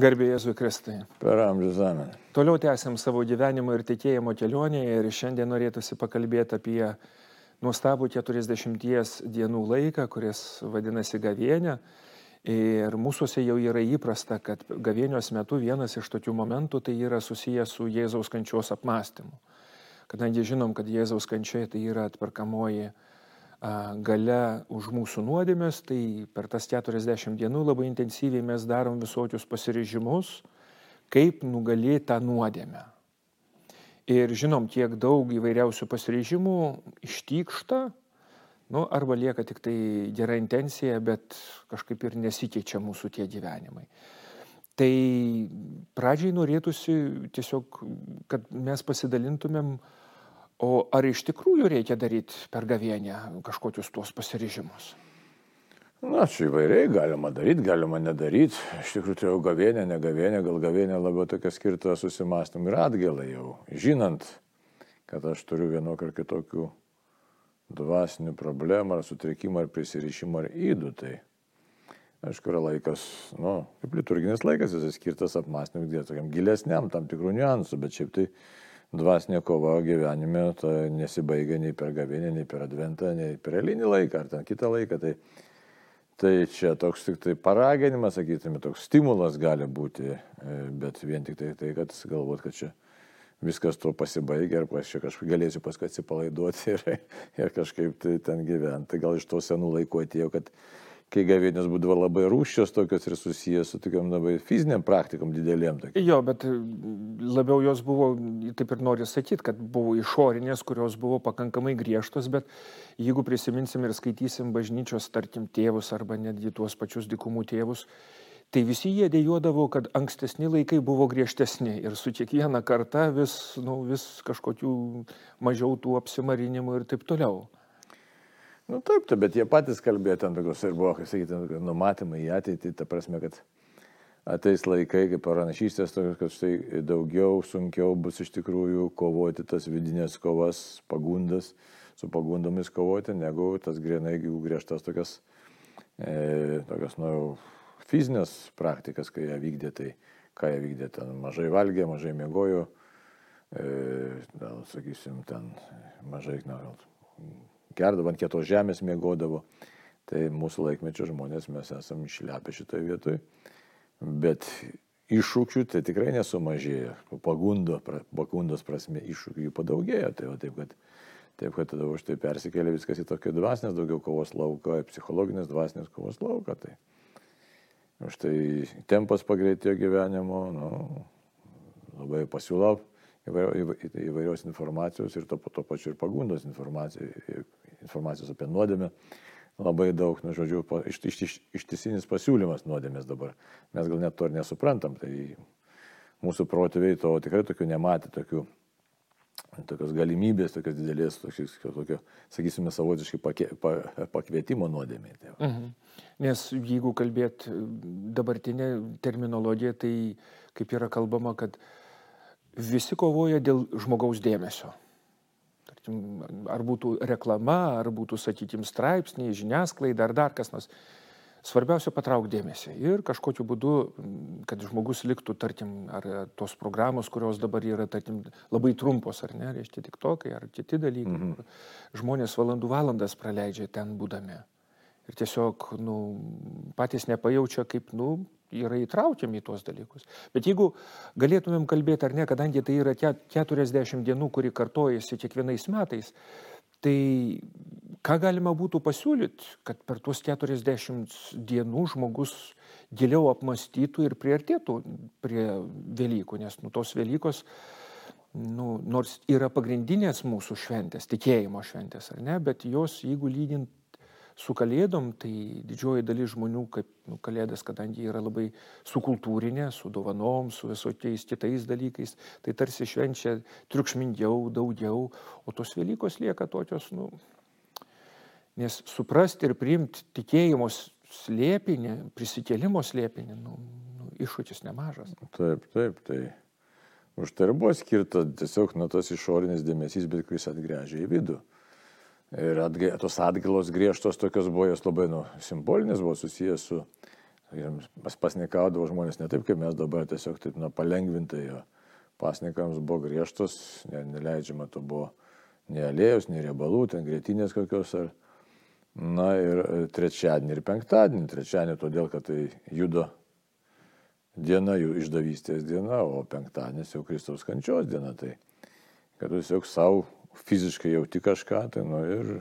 Garbė Jėzui Kristai. Per amžius amen. Toliau tęsiam savo gyvenimo ir tikėjimo kelionėje ir šiandien norėtųsi pakalbėti apie nuostabų 40 dienų laiką, kuris vadinasi gavienė. Ir mūsųse jau yra įprasta, kad gavėnios metu vienas iš tokių momentų tai yra susijęs su Jėzaus kančios apmąstymu. Kadangi žinom, kad Jėzaus kančia tai yra atperkamoji gale už mūsų nuodėmės, tai per tas 40 dienų labai intensyviai mes darom visokius pasirežimus, kaip nugalėti tą nuodėmę. Ir žinom, kiek daug įvairiausių pasirežimų ištykšta, nu, arba lieka tik tai gera intencija, bet kažkaip ir nesikeičia mūsų tie gyvenimai. Tai pradžiai norėtųsi tiesiog, kad mes pasidalintumėm uh, O ar iš tikrųjų reikia daryti per gavienę kažkokius tuos pasiryžimus? Na, čia įvairiai galima daryti, galima nedaryti. Iš tikrųjų, tai jau gavienė, ne gavienė, gal gavienė labiau tokia skirta susimastymui ir atgėlai jau. Žinant, kad aš turiu vienokį ar kitokių dvasinių problemų ar sutrikimų ar prisirišimų ar įdų, tai aišku, yra laikas, nu, kaip liturginis laikas, jis skirtas apmąstymui, tokiam gilesniam tam tikrų niuansų, bet šiaip tai dvasinė kova gyvenime nesibaigia nei per gavinę, nei per adventą, nei per elinį laiką ar ten kitą laiką. Tai, tai čia toks tik tai paraginimas, sakytume, toks stimulas gali būti, e, bet vien tik tai, tai kad galvot, kad čia viskas tuo pasibaigia ir aš čia kažkaip galėsiu paskui atsipalaiduoti ir, ir kažkaip tai ten gyventi. Gal iš to senų laikų atėjo, kad kai gavėnios būdavo labai rūščios tokios ir susijęs su tokiam labai fiziniam praktikom didelėm. Tokiam. Jo, bet e, labiau jos buvo, taip ir noriu sakyti, kad buvo išorinės, kurios buvo pakankamai griežtos, bet jeigu prisiminsim ir skaitysim bažnyčios, tarkim, tėvus arba netgi tuos pačius dikumų tėvus, tai visi jie dėjodavo, kad ankstesni laikai buvo griežtesni ir su kiekviena karta vis, nu, vis kažkokių mažiau tų apsimarinimų ir taip toliau. Nu taip, taip, bet jie patys kalbėjo ten tokius ir buvo, kaip sakyti, numatymai į ateitį, ta prasme, kad ateis laikai, kaip pranašystės, kad štai daugiau, sunkiau bus iš tikrųjų kovoti tas vidinės kovas, pagundas, su pagundomis kovoti, negu tas grinai griežtas tokias, e, tokias, nu, fizinės praktikas, kai jie vykdė, tai ką jie vykdė, ten mažai valgė, mažai mėgojo, e, gal, sakysim, ten mažai, na, gal, gerdavo ant kietos žemės, mėgodavo. Tai mūsų laikmečio žmonės mes esame išlepę šitoje vietoje. Bet iššūkių tai tikrai nesumažėjo. Pagundo, pagundos prasme iššūkių jų padaugėjo. Tai va, taip, kad, taip, kad tada už tai persikėlė viskas į tokį dvasinės daugiau kovos lauką, psichologinės dvasinės kovos lauką. Tai už tai tempas pagreitėjo gyvenimo, nu, labai pasiūlau įvairios informacijos ir to, to pačiu ir pagundos informacijos, informacijos apie nuodėmę. Labai daug, nu, žodžiu, iš, iš, iš, ištisinis pasiūlymas nuodėmės dabar. Mes gal net to ir nesuprantam. Tai mūsų protėviai to tikrai tokių nematė, tokių, tokios galimybės, tokios didelės, tokios, tokio, sakysime, savotiškai pake, pa, pakvietimo nuodėmė. Tai mhm. Nes jeigu kalbėt dabartinė terminologija, tai kaip yra kalbama, kad visi kovoja dėl žmogaus dėmesio. Tarkim, ar būtų reklama, ar būtų, sakykime, straipsniai, žiniasklaida, ar dar kas nors. Svarbiausia patraukti dėmesį ir kažkokiu būdu, kad žmogus liktų, tarkim, ar tos programos, kurios dabar yra, tarkim, labai trumpos, ar ne, reiškia tik tokai, ar kiti dalykai. Mm -hmm. Žmonės valandų valandas praleidžia ten būdami. Ir tiesiog, nu, patys nepajaučia, kaip, nu, yra įtraukiami į tuos dalykus. Bet jeigu galėtumėm kalbėti ar ne, kadangi tai yra 40 dienų, kuri kartojasi kiekvienais metais, tai ką galima būtų pasiūlyti, kad per tuos 40 dienų žmogus giliau apmastytų ir priartėtų prie Velykų, nes nu, tos Velykos, nu, nors yra pagrindinės mūsų šventės, tikėjimo šventės, ar ne, bet jos, jeigu lygint Su kalėdom tai didžioji dalis žmonių, kaip nu, kalėdas, kadangi yra labai sukultūrinė, su dovanom, su visokiais kitais dalykais, tai tarsi švenčia triukšmingiau, daugiau, o tos Velykos lieka tokios, nu, nes suprasti ir priimti tikėjimo slėpinį, prisikėlimo slėpinį, nu, nu, iššūkis nemažas. Taip, taip, tai už tai ir buvo skirta tiesiog nuo tos išorinis dėmesys, bet kuris atgręžia į vidų. Ir atgai, tos atgilos griežtos tokios buvo jos labai nu, simbolinės, buvo susijęs su Pas pasnikaudavo žmonės ne taip, kaip mes dabar tiesiog taip na, palengvintai. Jo. Pasnikams buvo griežtos, ne, neleidžiama to buvo nei alėjos, nei riebalų, ten greitinės kokios ar. Na ir e, trečiadienį ir penktadienį. Trečiadienį todėl, kad tai judo diena, jų išdavystės diena, o penktadienis jau Kristaus kančios diena. Tai kad tu tiesiog savo fiziškai jauti kažką, tai nu ir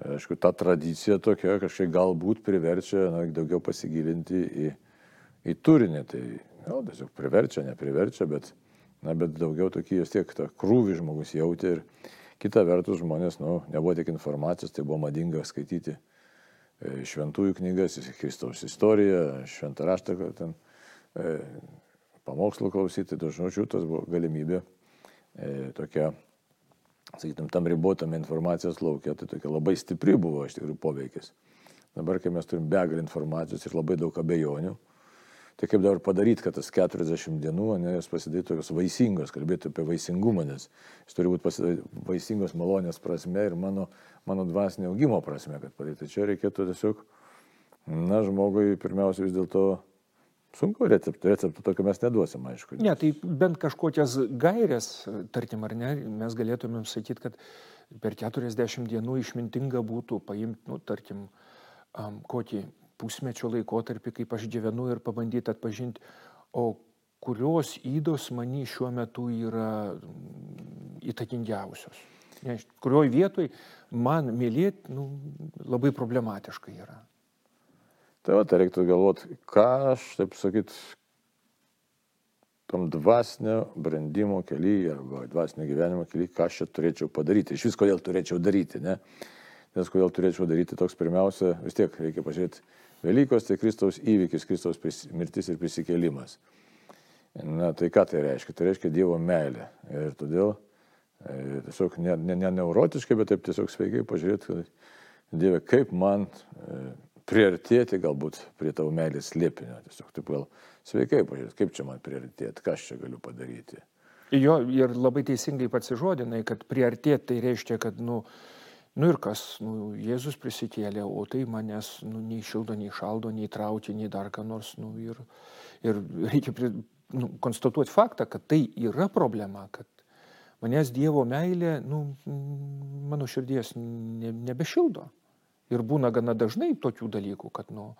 Aišku, ta tradicija tokia kažkaip galbūt priverčia na, daugiau pasigilinti į, į turinį. Tai gal tiesiog priverčia, nepriverčia, bet, na, bet daugiau tokį vis tiek tą krūvį žmogus jautė. Ir kita vertus žmonės, nu, nebuvo tiek informacijos, tai buvo madinga skaityti e, šventųjų knygas, Kristaus istoriją, šventą raštą, ten e, pamokslų klausyti, žodžiu, tas buvo galimybė e, tokia sakytum, tam ribotam informacijos laukia, tai tokia labai stipri buvo iš tikrųjų poveikis. Dabar, kai mes turim begalį informacijos ir labai daug abejonių, tai kaip dabar padaryti, kad tas 40 dienų, ne, jos pasidarytų tokios vaisingos, kalbėti apie vaisingumą, nes jis turi būti vaisingos malonės prasme ir mano, mano dvasinio augimo prasme, kad padaryti. Tai čia reikėtų tiesiog, na, žmogui pirmiausia vis dėlto Sunku receptų, receptų tokio mes neduosim, aišku. Ne, tai bent kažkokias gairias, tarkim, ar ne, mes galėtumėm sakyti, kad per 40 dienų išmintinga būtų paimti, nu, tarkim, um, kokį pusmečio laikotarpį, kaip aš gyvenu ir pabandyti atpažinti, o kurios įdos many šiuo metu yra įtakingiausios. Ne, kurioje vietoje man mylėti nu, labai problematiška yra. Tai va, tai reiktų galvoti, ką aš, taip sakyt, tam dvasinio brandimo kelyje arba dvasinio gyvenimo kelyje, ką aš čia turėčiau padaryti. Iš vis kodėl turėčiau daryti, ne? Nes kodėl turėčiau daryti toks pirmiausia, vis tiek reikia pažiūrėti, Velykos tai Kristaus įvykis, Kristaus mirtis ir prisikėlimas. Na tai ką tai reiškia? Tai reiškia Dievo meilę. Ir todėl e, tiesiog ne, ne, ne neurotiškai, bet taip tiesiog sveikai pažiūrėti, kad Dieve, kaip man e, priartėti galbūt prie tavo meilės liepinio. Tiesiog taip gal sveikai pažiūrėti, kaip čia man priartėti, ką aš čia galiu padaryti. Jo, ir labai teisingai pats žodinai, kad priartėti tai reiškia, kad, nu, nu ir kas, nu, Jėzus prisikėlė, o tai manęs, nu, nei šildo, nei šaldo, nei traukia, nei dar ką nors, nu, ir, ir reikia pri, nu, konstatuoti faktą, kad tai yra problema, kad manęs Dievo meilė, nu, mano širdies ne, nebešildo. Ir būna gana dažnai tokių dalykų, kad nu,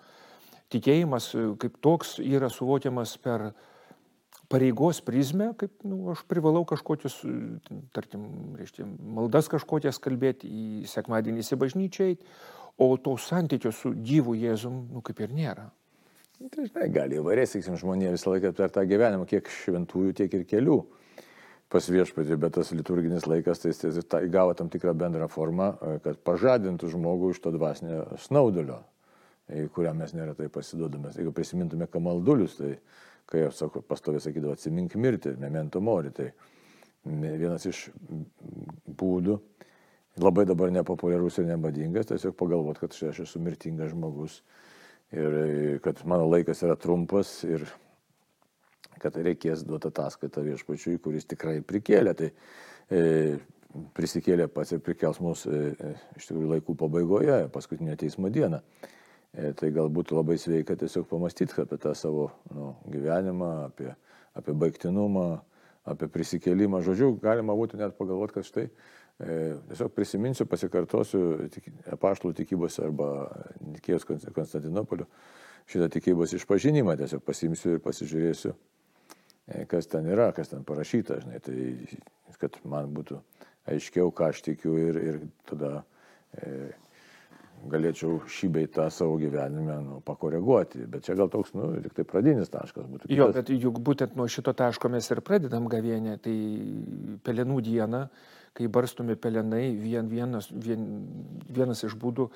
tikėjimas e, kaip toks yra suvokiamas per pareigos prizmę, kaip nu, aš privalau kažkokius, e, tarkim, reiškia, maldas kažkokias kalbėti į sekmadienį į bažnyčiai, o to santykio su gyvu Jėzum, nu, kaip ir nėra. Tai žinai, gali įvairiai, sakysim, žmonė visą laiką per tą gyvenimą, kiek šventųjų, tiek ir kelių pas viešpatį, bet tas liturginis laikas tai, tai, tai įgavo tam tikrą bendrą formą, e, kad pažadintų žmogų iš to dvasinio snaudulio, į kurią mes neretai pasiduodame. Jeigu prisimintume kamaldulius, tai kai aš sakau, pastovė sakydavo, atsimink mirti, memento mori, tai vienas iš būdų, labai dabar nepopuliarus ir nebadingas, tiesiog pagalvoti, kad aš esu mirtingas žmogus ir kad mano laikas yra trumpas ir kad reikės duoti ataskaitą viešpačiui, kuris tikrai prikėlė. Tai e, prisikėlė pats ir prikels mus e, e, iš tikrųjų laikų pabaigoje, paskutinė teismo diena. E, tai galbūt labai sveika tiesiog pamastyti apie tą savo nu, gyvenimą, apie, apie baigtinumą, apie prisikėlimą. Žodžiu, galima būtų net pagalvoti, kad štai e, tiesiog prisiminsiu, pasikartosiu apaštalų tikybos arba Nikėjos Konstantinopolio šitą tikybos išpažinimą, tiesiog pasimsiu ir pasižiūrėsiu kas ten yra, kas ten parašyta, žinai, tai kad man būtų aiškiau, ką aš tikiu ir, ir tada e, galėčiau šį bei tą savo gyvenime nu, pakoreguoti. Bet čia gal toks, nu, tik tai pradinis taškas būtų. Jo, bet juk būtent nuo šito taško mes ir pradedam gavienę, tai pelenų diena, kai barstomi pelenai, vien, vienas, vien, vienas iš būdų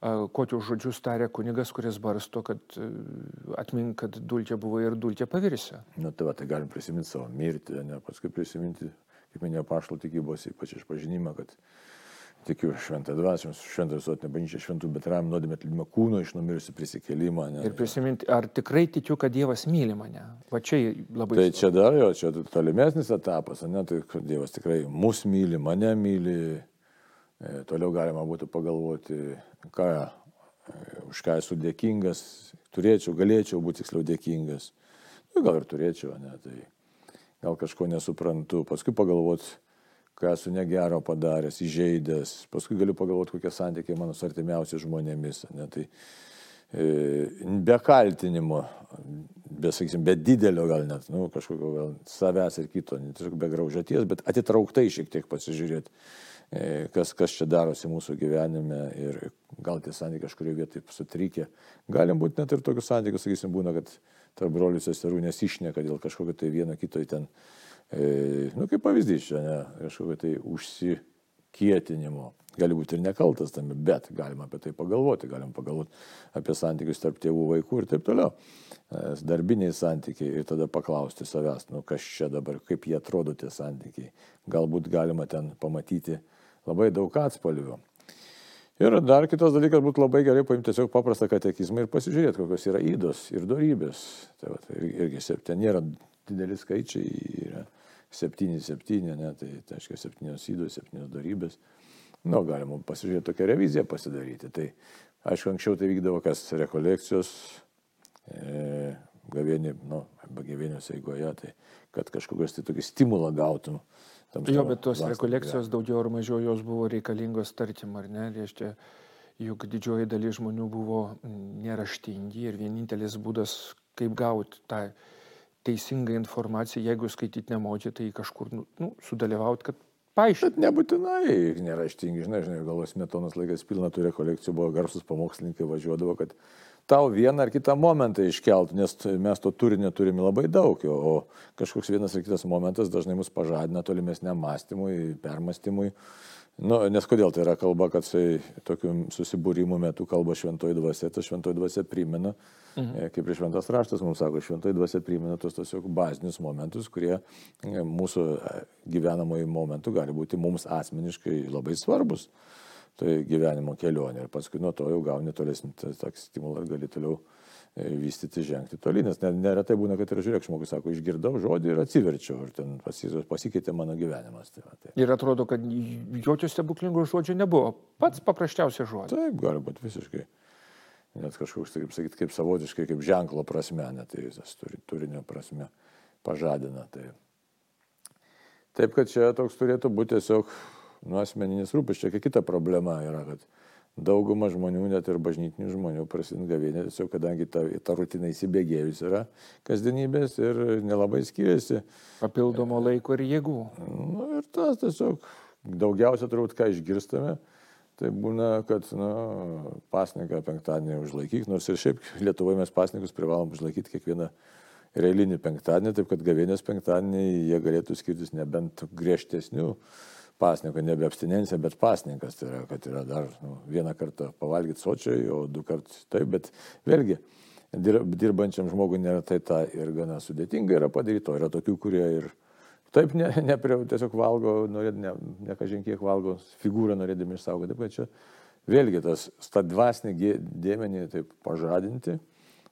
kokius žodžius tarė kunigas, kuris barsto, kad e, atmink, kad dulkė buvo ir dulkė pavirsi. Na tai va, tai galim prisiminti savo mirtį, ne paskui prisiminti, kaip minėjo pašlo tikybos, ypač išpažinimą, kad tikiu šventą dvasią, šventą visuotinę bažnyčią, šventų betram, nuodėmė atlikimą kūno iš numirusių prisikėlimą. Ne? Ir prisiminti, ar tikrai tikiu, kad Dievas myli mane. Va čia labai. Tai čia dar jo, čia tolimesnis etapas, ne, tai Dievas tikrai mus myli, mane myli, toliau galima būtų pagalvoti, ką, e, už ką esu dėkingas, turėčiau, galėčiau būti tiksliau dėkingas. Nu, gal ir turėčiau, ne, tai gal kažko nesuprantu, paskui pagalvoti, ką esu negero padaręs, įžeidęs, paskui galiu pagalvoti, kokie santykiai mano su artimiausiais žmonėmis. Ne, tai, e, be kaltinimo, be, sakysim, be didelio gal net, nu, kažkokio gal savęs ir kito, ne tiesiog be graužaties, bet atitrauktai šiek tiek pasižiūrėti, e, kas, kas čia darosi mūsų gyvenime ir gal tie santykiai kažkurioje vietoje sutrikė. Galim būti net ir tokius santykius, sakysim, būna, kad tarp brolių seserų nesišneka dėl kažkokio tai vieno kito ten, e, nu kaip pavyzdys čia, ne, kažkokio tai užsikietinimo. Gali būti ir nekaltas tame, bet galima apie tai pagalvoti, galim pagalvoti apie santykius tarp tėvų, vaikų ir taip toliau. E, darbiniai santykiai ir tada paklausti savęs, nu kas čia dabar, kaip jie atrodo tie santykiai. Galbūt galima ten pamatyti labai daug atspalvių. Ir dar kitas dalykas būtų labai gerai paimti tiesiog paprastą katekizmą ir pasižiūrėti, kokios yra įdos ir darybės. Tai, va, tai irgi ten nėra dideli skaičiai, yra 7-7, ne, tai tai reiškia 7 įdos, 7 darybės. Nu, galima pasižiūrėti tokią reviziją pasidaryti. Tai aišku, anksčiau tai vykdavo kas rekolekcijos, e, gavienį, nu, arba gavienios eigoje, tai kad kažkokios tai tokį stimulą gautum Jo, bet tos rekolekcijos daugiau ar mažiau jos buvo reikalingos, tarkim, ar ne, reiškia, juk didžioji dalis žmonių buvo neraštingi ir vienintelis būdas, kaip gauti tą teisingą informaciją, jeigu skaityti nemočiai, tai kažkur nu, nu, sudalyvauti, kad paaiškinti. Bet nebūtinai neraštingi, žinai, žinai, galos metonas laikas pilna tų rekolekcijų, buvo garsus pamokslininkai važiuodavo, kad tau vieną ar kitą momentą iškeltų, nes mes to turinio turime labai daug, o kažkoks vienas ar kitas momentas dažnai mus pažadina tolimesniam mąstymui, permastymui. Nu, nes kodėl tai yra kalba, kad jisai tokiu susibūrimų metu kalba šventoji dvasia, ta šventoji dvasia primena, mhm. E, kaip ir šventas raštas mums sako, šventoji dvasia primena tos tiesiog bazinius momentus, kurie e, mūsų e, gyvenamojų momentų gali būti mums asmeniškai labai svarbus tai gyvenimo kelionė. Ir paskui nuo to jau gauni tolesnį tokį stimulą ir gali toliau e, vystyti, žengti tolyn. Nes neretai būna, kad ir žiūrėk, žmogus sako, išgirdau žodį ir atsiverčiau ir ten pasikeitė mano gyvenimas. Tai, tai. Ir atrodo, kad jokio stebuklingo žodžio nebuvo. Pats paprasčiausias žodis. Taip, gali būti visiškai. Net kažkoks, taip sakyti, kaip savotiškai, kaip ženklo prasme, net tai visas turi, turinio prasme pažadina. Tai. Taip, kad čia toks turėtų būti tiesiog nu, asmeninis rūpestis. Čia kita problema yra, kad dauguma žmonių, net ir bažnytinių žmonių, prasideda gavėnė, tiesiog kadangi ta, ta rutina įsibėgėjus yra kasdienybės ir nelabai skiriasi. Papildomo laiko ir jėgų. Nu, ir tas tiesiog daugiausia turbūt, ką išgirstame, tai būna, kad na, pasniką penktadienį užlaikyk, nors ir šiaip Lietuvoje mes pasnikus privalom užlaikyti kiekvieną ir eilinį penktadienį, taip kad gavėnės penktadienį jie galėtų skirtis nebent griežtesnių pasninko, nebe abstinencija, bet pasninkas. Tai yra, kad yra dar nu, vieną kartą pavalgyti sočiai, o du kartus taip, bet vėlgi dirbančiam žmogui nėra tai ta ir gana sudėtinga yra padaryti, o yra tokių, kurie ir taip ne, ne tiesiog valgo, norėd, ne, ne kažin kiek valgo, figūrą norėdami išsaugoti. Taip, čia vėlgi tas stadvasnį dėmenį taip pažadinti,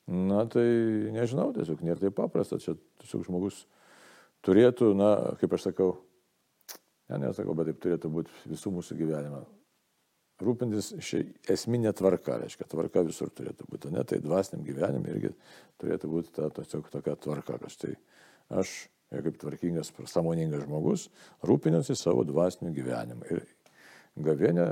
na tai nežinau, tiesiog nėra taip paprasta, čia tiesiog žmogus turėtų, na, kaip aš sakau, Ne, nesakau, bet taip turėtų būti visų mūsų gyvenime. Rūpintis šiai esminė tvarka, reiškia, tvarka visur turėtų būti, ne, tai dvasiniam gyvenimui irgi turėtų būti ta tiesiog tokia tvarka, kad štai aš, ja, kaip tvarkingas, samoningas žmogus, rūpiniuosi savo dvasiniu gyvenimu. Ir gavienė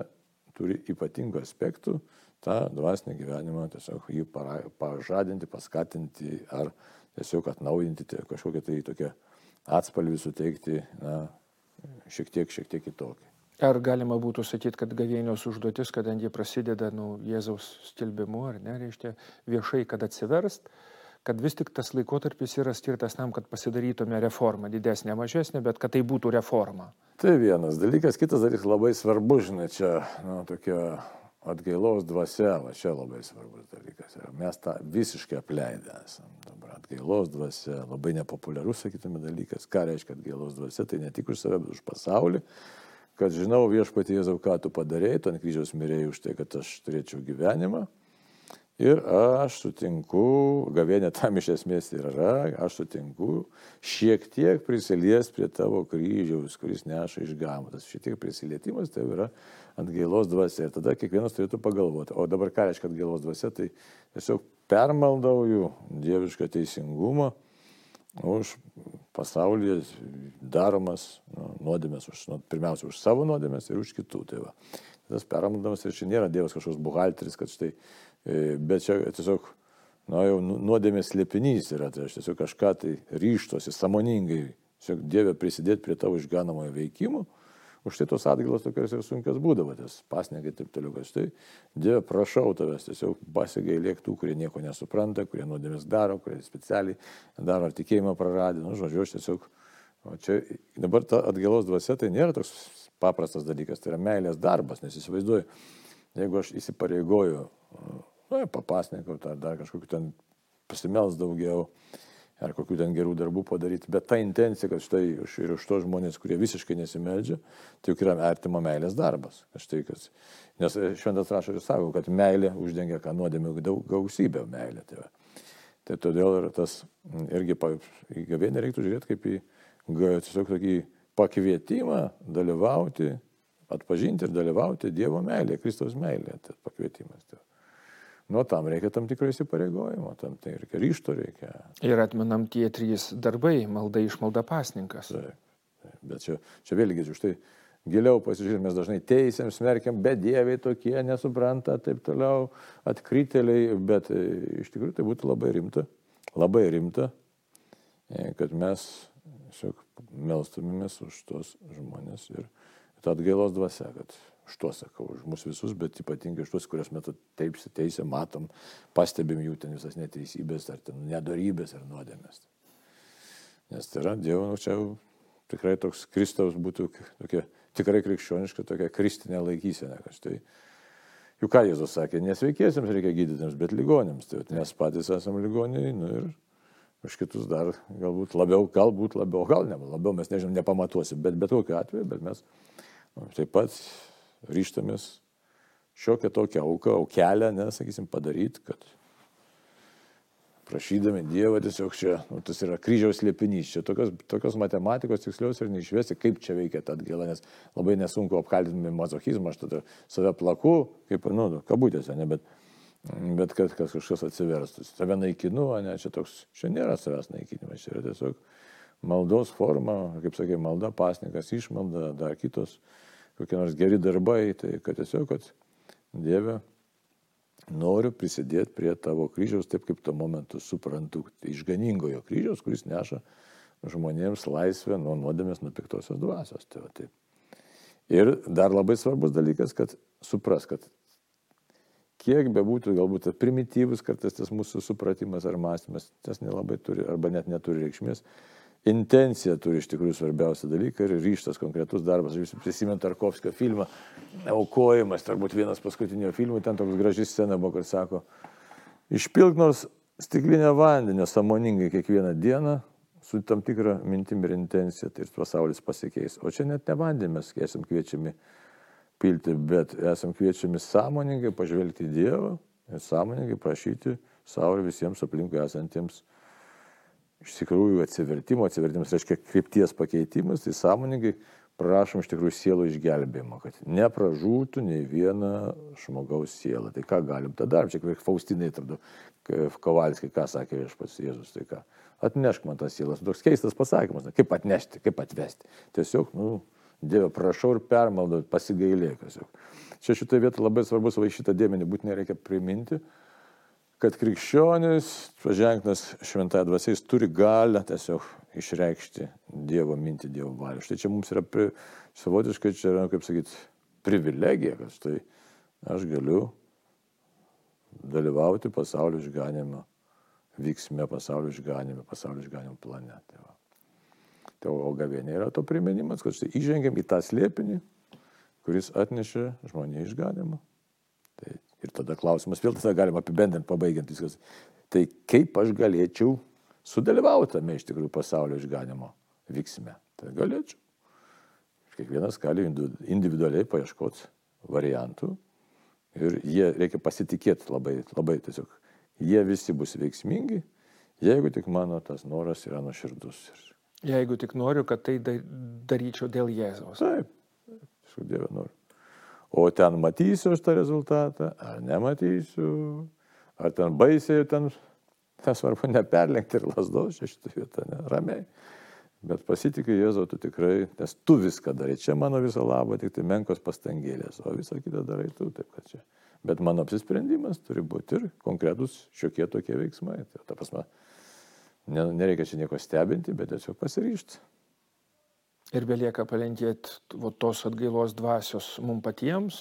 turi ypatingų aspektų, tą dvasinį gyvenimą tiesiog jį para, pažadinti, paskatinti ar tiesiog atnaujinti, kažkokią tai tokią atspalvį suteikti, na, šiek tiek, šiek tiek kitokį. Ar galima būtų sakyti, kad gavėnios užduotis, kadangi prasideda nu, Jėzaus skelbimu, ar ne, reiškia viešai, kad atsiverst, kad vis tik tas laikotarpis yra skirtas tam, kad pasidarytume reformą, didesnė, mažesnė, bet kad tai būtų reforma. Tai vienas dalykas, kitas dalykas labai svarbu, žinai, čia nu, tokia atgailos dvasia, va čia labai svarbus dalykas. Mes tą visiškai apleidę esam. Dabar atgailos dvasia, labai nepopuliarus, sakytume, dalykas. Ką reiškia atgailos dvasia? Tai ne tik už save, bet už pasaulį. Kad žinau viešpatį Jėzau, ką tu padarėjai, tu ant kryžiaus mirėjai už tai, kad aš turėčiau gyvenimą. Ir aš sutinku, gavėnė tam iš esmės ir yra, aš sutinku šiek tiek prisilies prie tavo kryžiaus, kuris neša išgamotas. Šiek tiek prisilietimas tai yra ant gailos dvasia. Ir tada kiekvienas turėtų pagalvoti, o dabar ką reiškia atgailos dvasia, tai tiesiog permaldauju dievišką teisingumą už pasaulyje daromas nu, nuodėmės, už, nu, pirmiausia už savo nuodėmės ir už kitų. Tai va. tas permaldamas ir čia nėra Dievas kažkoks buhalteris, kad štai, e, bet čia tiesiog, na jau nu, nuodėmės slėpinys yra, tai aš tiesiog kažką tai ryštosi, samoningai, tiesiog Dievė prisidėti prie tavo išganamojo veikimo Už tai tos atgailos tokios ir sunkios būdavo, tas pasnegai taip toliau, kad štai, Dieve, prašau tavęs, tiesiog pasigailėk tų, kurie nieko nesupranta, kurie nuodėmės daro, kurie specialiai daro ar tikėjimą praradė, nu, žodžiu, aš tiesiog, o čia dabar ta atgailos dvasia tai nėra toks paprastas dalykas, tai yra meilės darbas, nes įsivaizduoju, jeigu aš įsipareigoju, nu, papasnekau, ar dar kažkokiu ten pasimels daugiau, ar kokių ten gerų darbų padaryti, bet ta intencija, kad štai ir už to žmonės, kurie visiškai nesimeldžia, tai juk yra artimo meilės darbas. Štai, kas, nes šventas rašo ir sako, kad meilė uždengia ką nuodėmė gausybę meilę. Tai, tai todėl ir tas irgi į gavėnę reiktų žiūrėti kaip į tiesiog tokį pakvietimą dalyvauti, atpažinti ir dalyvauti Dievo meilėje, Kristaus meilėje. Tai pakvietimas. Tai. Nu, tam reikia tam tikro įsipareigojimo, tam tai reikia ryšto reikia. Ir atmenam tie trys darbai - malda išmalda pasninkas. Taip, taip. Bet čia, čia vėlgi, už tai giliau pasižiūrėjom, mes dažnai teisėm, smerkiam, bet dieviai tokie nesupranta, taip toliau, atkryteliai, bet e, iš tikrųjų tai būtų labai rimta, labai rimta, e, kad mes tiesiog melstumėmės už tos žmonės ir tą atgailos dvasę, kad už tuos sakau, už mus visus, bet ypatingai už tuos, kuriuos metu taip teisė, matom, pastebim jų ten visas neteisybės, ar ten nedorybės, ar nuodėmės. Nes tai yra Dievo, nu, čia tikrai toks Kristaus būtų tokia tikrai krikščioniška, tokia kristinė laikysena, štai. Juk ką Jėzus sakė, nesveikiesiems reikia gydytėms, bet ligonėms. Tai mes patys esame ligoniai, nu ir už kitus dar galbūt labiau, galbūt labiau, gal ne, labiau mes nežinom, nepamatuosim, bet bet kokiu atveju, bet mes nu, taip pat ryštamės šiokią tokią auką, aukelę, nesakysim, padaryti, kad prašydami Dievą tiesiog čia, nu, tas yra kryžiaus liepinys, čia tokios, tokios matematikos tikslios ir neišvesi, kaip čia veikia ta atgaila, nes labai nesunku apkaltinti mazochizmą, aš tada save plaku, kaip, nu, nu kabutėse, ne, bet, bet kad, kad kažkas atsiverstų. Save naikinu, ne, čia toks, čia nėra savęs naikinimas, čia yra tiesiog maldos forma, kaip sakė, malda, pasnikas, išmalda, dar kitos kokie nors geri darbai, tai kad tiesiog, kad Dieve, noriu prisidėti prie tavo kryžiaus taip, kaip tuo momentu suprantu, tai išganingojo kryžiaus, kuris neša žmonėms laisvę nuo nuodėmės, nuo piktosios dvasios. Tai va, taip. Ir dar labai svarbus dalykas, kad supras, kad kiek bebūtų galbūt primityvus kartais tas mūsų supratimas ar mąstymas, tas nelabai turi arba net neturi reikšmės, intencija turi iš tikrųjų svarbiausią dalyką ir ryštas konkretus darbas. Jūs prisimenate Tarkovskio filmą Aukojimas, turbūt vienas paskutinio filmų, ten toks graži scena buvo, kur sako, išpilk nors stiklinę vandenio samoningai kiekvieną dieną su tam tikra mintim ir intencija, tai ir pasaulis pasikeis. O čia net ne vandenį mes esam kviečiami pilti, bet esam kviečiami sąmoningai pažvelgti į Dievą ir sąmoningai prašyti savo ir visiems aplinkui esantiems iš tikrųjų atsivertimo, atsivertimas reiškia krypties pakeitimas, tai sąmoningai prašom iš tikrųjų sielų išgelbėjimo, kad nepražūtų nei viena žmogaus siela. Tai ką galim tada darom, čia kaip Faustinai, atrodo, Kovalskai, ką sakė viešpats Jėzus, tai ką, atnešk man tas sielas. Toks keistas pasakymas, na, kaip atnešti, kaip atvesti. Tiesiog, nu, Dieve, prašau ir permaldau, pasigailėk. Čia šitoje vietoje labai svarbus, va šitą dėmenį būtinai reikia priminti, kad krikščionis, paženklas šventąją dvasią, jis turi galę tiesiog išreikšti Dievo mintį, Dievo valią. Štai čia mums yra pri, savotiškai, čia yra, kaip sakyti, privilegija, kad štai aš galiu dalyvauti pasaulio išganimo vyksme, pasaulio išganime, pasaulio išganimo plane. Tai, va. tai o gavėnė yra to priminimas, kad štai įžengiam į tą slėpinį, kuris atnešė žmonį išganimą. Tada klausimas vėl tada galima apibendrinti, pabaigiant viskas. Tai kaip aš galėčiau sudalyvauti tame iš tikrųjų pasaulio išganimo vyksime? Tai galėčiau. Kiekvienas gali individualiai paieškoti variantų ir jie reikia pasitikėti labai, labai tiesiog. Jie visi bus veiksmingi, jeigu tik mano tas noras yra nuoširdus. Jeigu tik noriu, kad tai daryčiau dėl Jėzaus. Taip, tiesiog Dieve noriu. O ten matysiu aš tą rezultatą, ar nematysiu, ar ten baisiai, ten, nesvarbu, neperlenkti ir lasdos, šitą vietą, ne, ramiai. Bet pasitikiu Jėzau, tu tikrai, nes tu viską darai, čia mano viso labo, tik tai menkos pastangėlės, o visą kitą darai tu, taip kad čia. Bet mano apsisprendimas turi būti ir konkretus šiokie tokie veiksmai. Tai, ta prasme, nereikia čia nieko stebinti, bet tiesiog pasiryšti. Ir belieka palinkėti tos atgailos dvasios mums patiems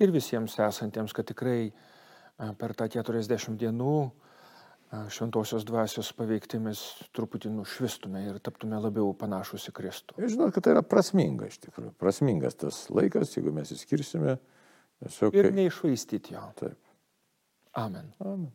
ir visiems esantiems, kad tikrai per tą 40 dienų šventosios dvasios paveiktimis truputį nušvistume ir taptume labiau panašus į Kristų. Žinot, kad tai yra prasminga iš tikrųjų. Prasmingas tas laikas, jeigu mes įskirsime. Tiesiog, ir neišvaistyti jo. Taip. Amen. Amen.